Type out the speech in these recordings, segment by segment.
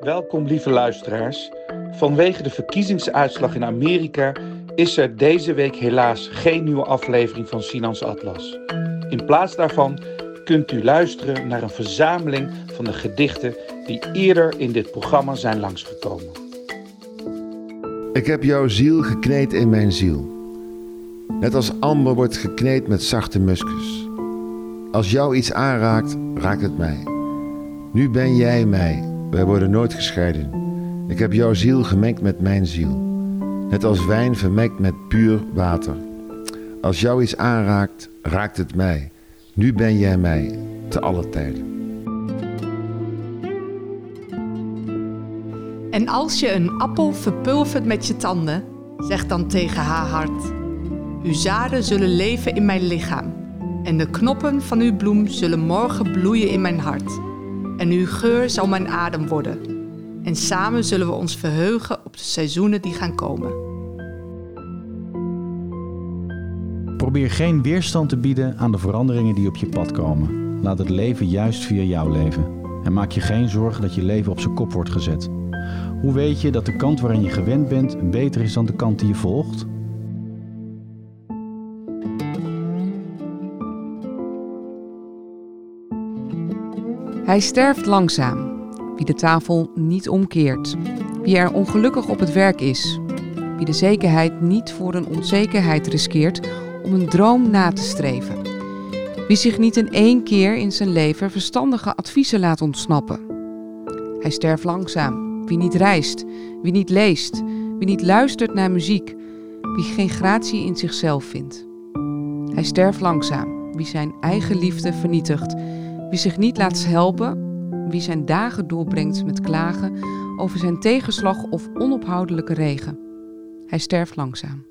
Welkom, lieve luisteraars. Vanwege de verkiezingsuitslag in Amerika is er deze week helaas geen nieuwe aflevering van Sinans Atlas. In plaats daarvan kunt u luisteren naar een verzameling van de gedichten die eerder in dit programma zijn langsgekomen. Ik heb jouw ziel gekneed in mijn ziel. Net als amber wordt gekneed met zachte muskus. Als jou iets aanraakt, raakt het mij. Nu ben jij mij. Wij worden nooit gescheiden. Ik heb jouw ziel gemengd met mijn ziel. Net als wijn vermengd met puur water. Als jou iets aanraakt, raakt het mij. Nu ben jij mij, te alle tijden. En als je een appel verpulvert met je tanden, zeg dan tegen haar hart: Uw zaden zullen leven in mijn lichaam, en de knoppen van uw bloem zullen morgen bloeien in mijn hart. En uw geur zal mijn adem worden. En samen zullen we ons verheugen op de seizoenen die gaan komen. Probeer geen weerstand te bieden aan de veranderingen die op je pad komen. Laat het leven juist via jou leven. En maak je geen zorgen dat je leven op zijn kop wordt gezet. Hoe weet je dat de kant waarin je gewend bent beter is dan de kant die je volgt? Hij sterft langzaam, wie de tafel niet omkeert, wie er ongelukkig op het werk is, wie de zekerheid niet voor een onzekerheid riskeert om een droom na te streven, wie zich niet in één keer in zijn leven verstandige adviezen laat ontsnappen. Hij sterft langzaam, wie niet reist, wie niet leest, wie niet luistert naar muziek, wie geen gratie in zichzelf vindt. Hij sterft langzaam, wie zijn eigen liefde vernietigt wie zich niet laat helpen, wie zijn dagen doorbrengt met klagen over zijn tegenslag of onophoudelijke regen. Hij sterft langzaam.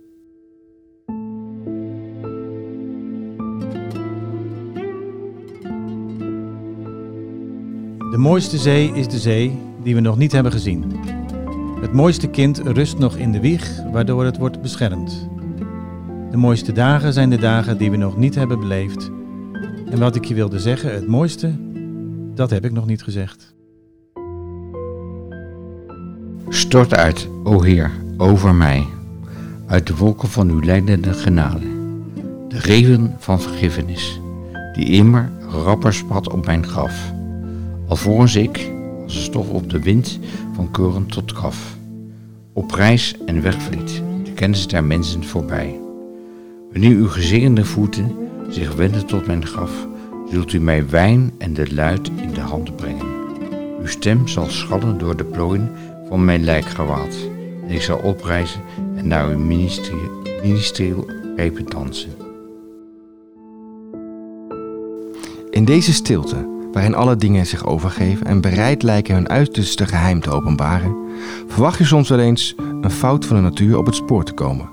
De mooiste zee is de zee die we nog niet hebben gezien. Het mooiste kind rust nog in de wieg, waardoor het wordt beschermd. De mooiste dagen zijn de dagen die we nog niet hebben beleefd en wat ik je wilde zeggen, het mooiste, dat heb ik nog niet gezegd. Stort uit, o Heer, over mij, uit de wolken van uw leidende genade, de reven van vergiffenis, die immer rapper spat op mijn graf, alvorens ik, als stof op de wind, van koren tot graf, op reis en wegvliet, de kennis der mensen voorbij. Wanneer uw gezegende voeten zich wenden tot mijn graf, zult u mij wijn en de luid in de handen brengen. Uw stem zal schallen door de plooien van mijn lijkgewaad, en ik zal oprijzen en naar uw ministerieel pepen dansen. In deze stilte, waarin alle dingen zich overgeven en bereid lijken hun uiterste geheim te openbaren, verwacht je soms wel eens een fout van de natuur op het spoor te komen.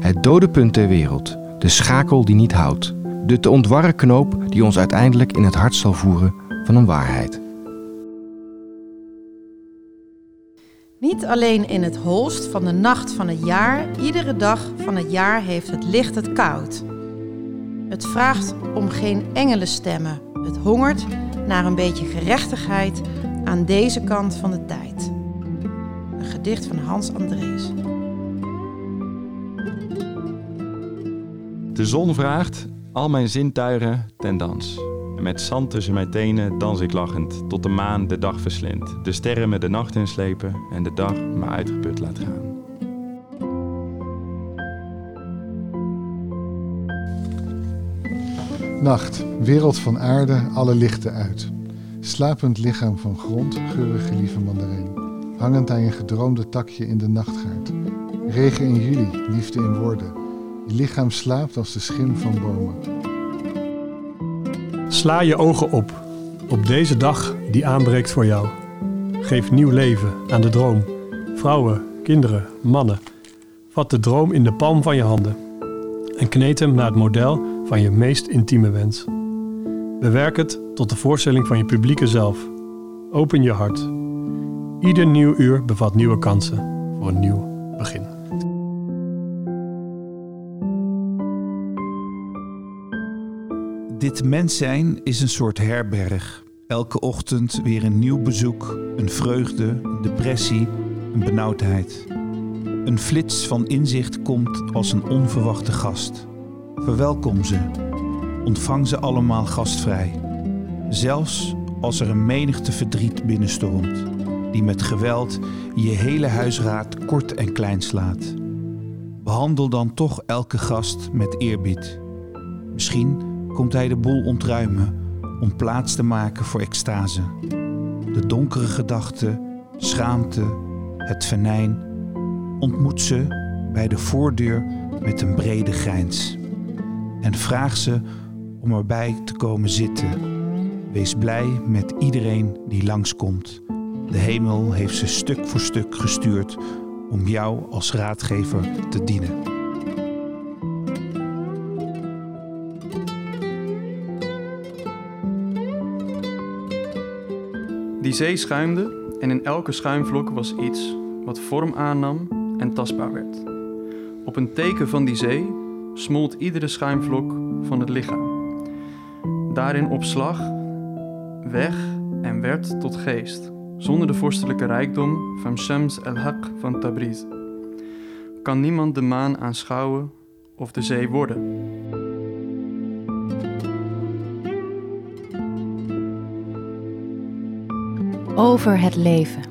Het dode punt ter wereld, de schakel die niet houdt, de te ontwarren knoop die ons uiteindelijk in het hart zal voeren van een waarheid. Niet alleen in het holst van de nacht van het jaar, iedere dag van het jaar heeft het licht het koud. Het vraagt om geen engelenstemmen. Het hongert naar een beetje gerechtigheid aan deze kant van de tijd. Een gedicht van Hans Andrees. De zon vraagt al mijn zintuigen ten dans. Met zand tussen mijn tenen dans ik lachend, tot de maan de dag verslindt. De sterren me de nacht inslepen en de dag me uitgeput laat gaan. Nacht, wereld van aarde, alle lichten uit. Slapend lichaam van grond, geurige lieve mandarijn. Hangend aan je gedroomde takje in de nachtgaard. Regen in juli, liefde in woorden. Je lichaam slaapt als de schim van bomen. Sla je ogen op, op deze dag die aanbreekt voor jou. Geef nieuw leven aan de droom. Vrouwen, kinderen, mannen. Vat de droom in de palm van je handen en kneed hem naar het model van je meest intieme wens. Bewerk het tot de voorstelling van je publieke zelf. Open je hart. Ieder nieuw uur bevat nieuwe kansen voor een nieuw Dit mens zijn is een soort herberg. Elke ochtend weer een nieuw bezoek, een vreugde, een depressie, een benauwdheid. Een flits van inzicht komt als een onverwachte gast. Verwelkom ze. Ontvang ze allemaal gastvrij. Zelfs als er een menigte verdriet binnenstormt, die met geweld je hele huisraad kort en klein slaat. Behandel dan toch elke gast met eerbied. Misschien komt hij de boel ontruimen om plaats te maken voor extase. De donkere gedachten, schaamte, het venijn. Ontmoet ze bij de voordeur met een brede grijns. En vraag ze om erbij te komen zitten. Wees blij met iedereen die langskomt. De hemel heeft ze stuk voor stuk gestuurd om jou als raadgever te dienen. Die zee schuimde en in elke schuimvlok was iets wat vorm aannam en tastbaar werd. Op een teken van die zee smolt iedere schuimvlok van het lichaam. Daarin op slag, weg en werd tot geest, zonder de vorstelijke rijkdom van Shams el-Haq van Tabriz. Kan niemand de maan aanschouwen of de zee worden? Over het leven.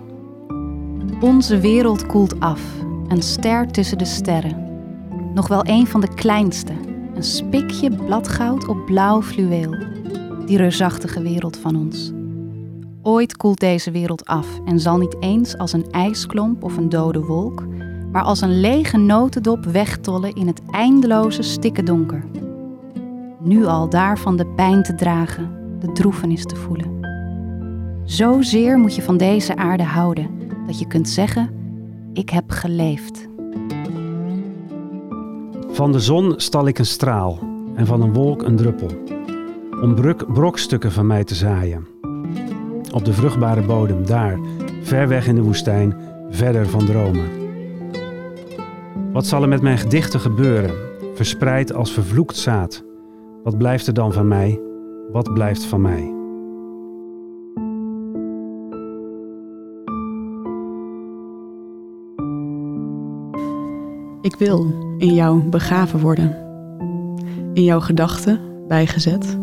Onze wereld koelt af, een ster tussen de sterren. Nog wel een van de kleinste, een spikje bladgoud op blauw fluweel. Die reusachtige wereld van ons. Ooit koelt deze wereld af en zal niet eens als een ijsklomp of een dode wolk, maar als een lege notendop wegtollen in het eindeloze stikke donker. Nu al daarvan de pijn te dragen, de droefenis te voelen. Zozeer moet je van deze aarde houden dat je kunt zeggen: Ik heb geleefd. Van de zon stal ik een straal en van een wolk een druppel, om brokstukken van mij te zaaien. Op de vruchtbare bodem, daar, ver weg in de woestijn, verder van dromen. Wat zal er met mijn gedichten gebeuren, verspreid als vervloekt zaad? Wat blijft er dan van mij? Wat blijft van mij? Ik wil in jou begraven worden. In jouw gedachten bijgezet.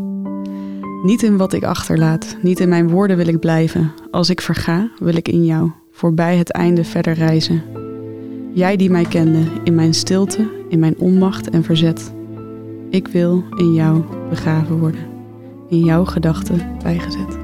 Niet in wat ik achterlaat, niet in mijn woorden wil ik blijven. Als ik verga, wil ik in jou, voorbij het einde verder reizen. Jij die mij kende, in mijn stilte, in mijn onmacht en verzet. Ik wil in jou begraven worden, in jouw gedachten bijgezet.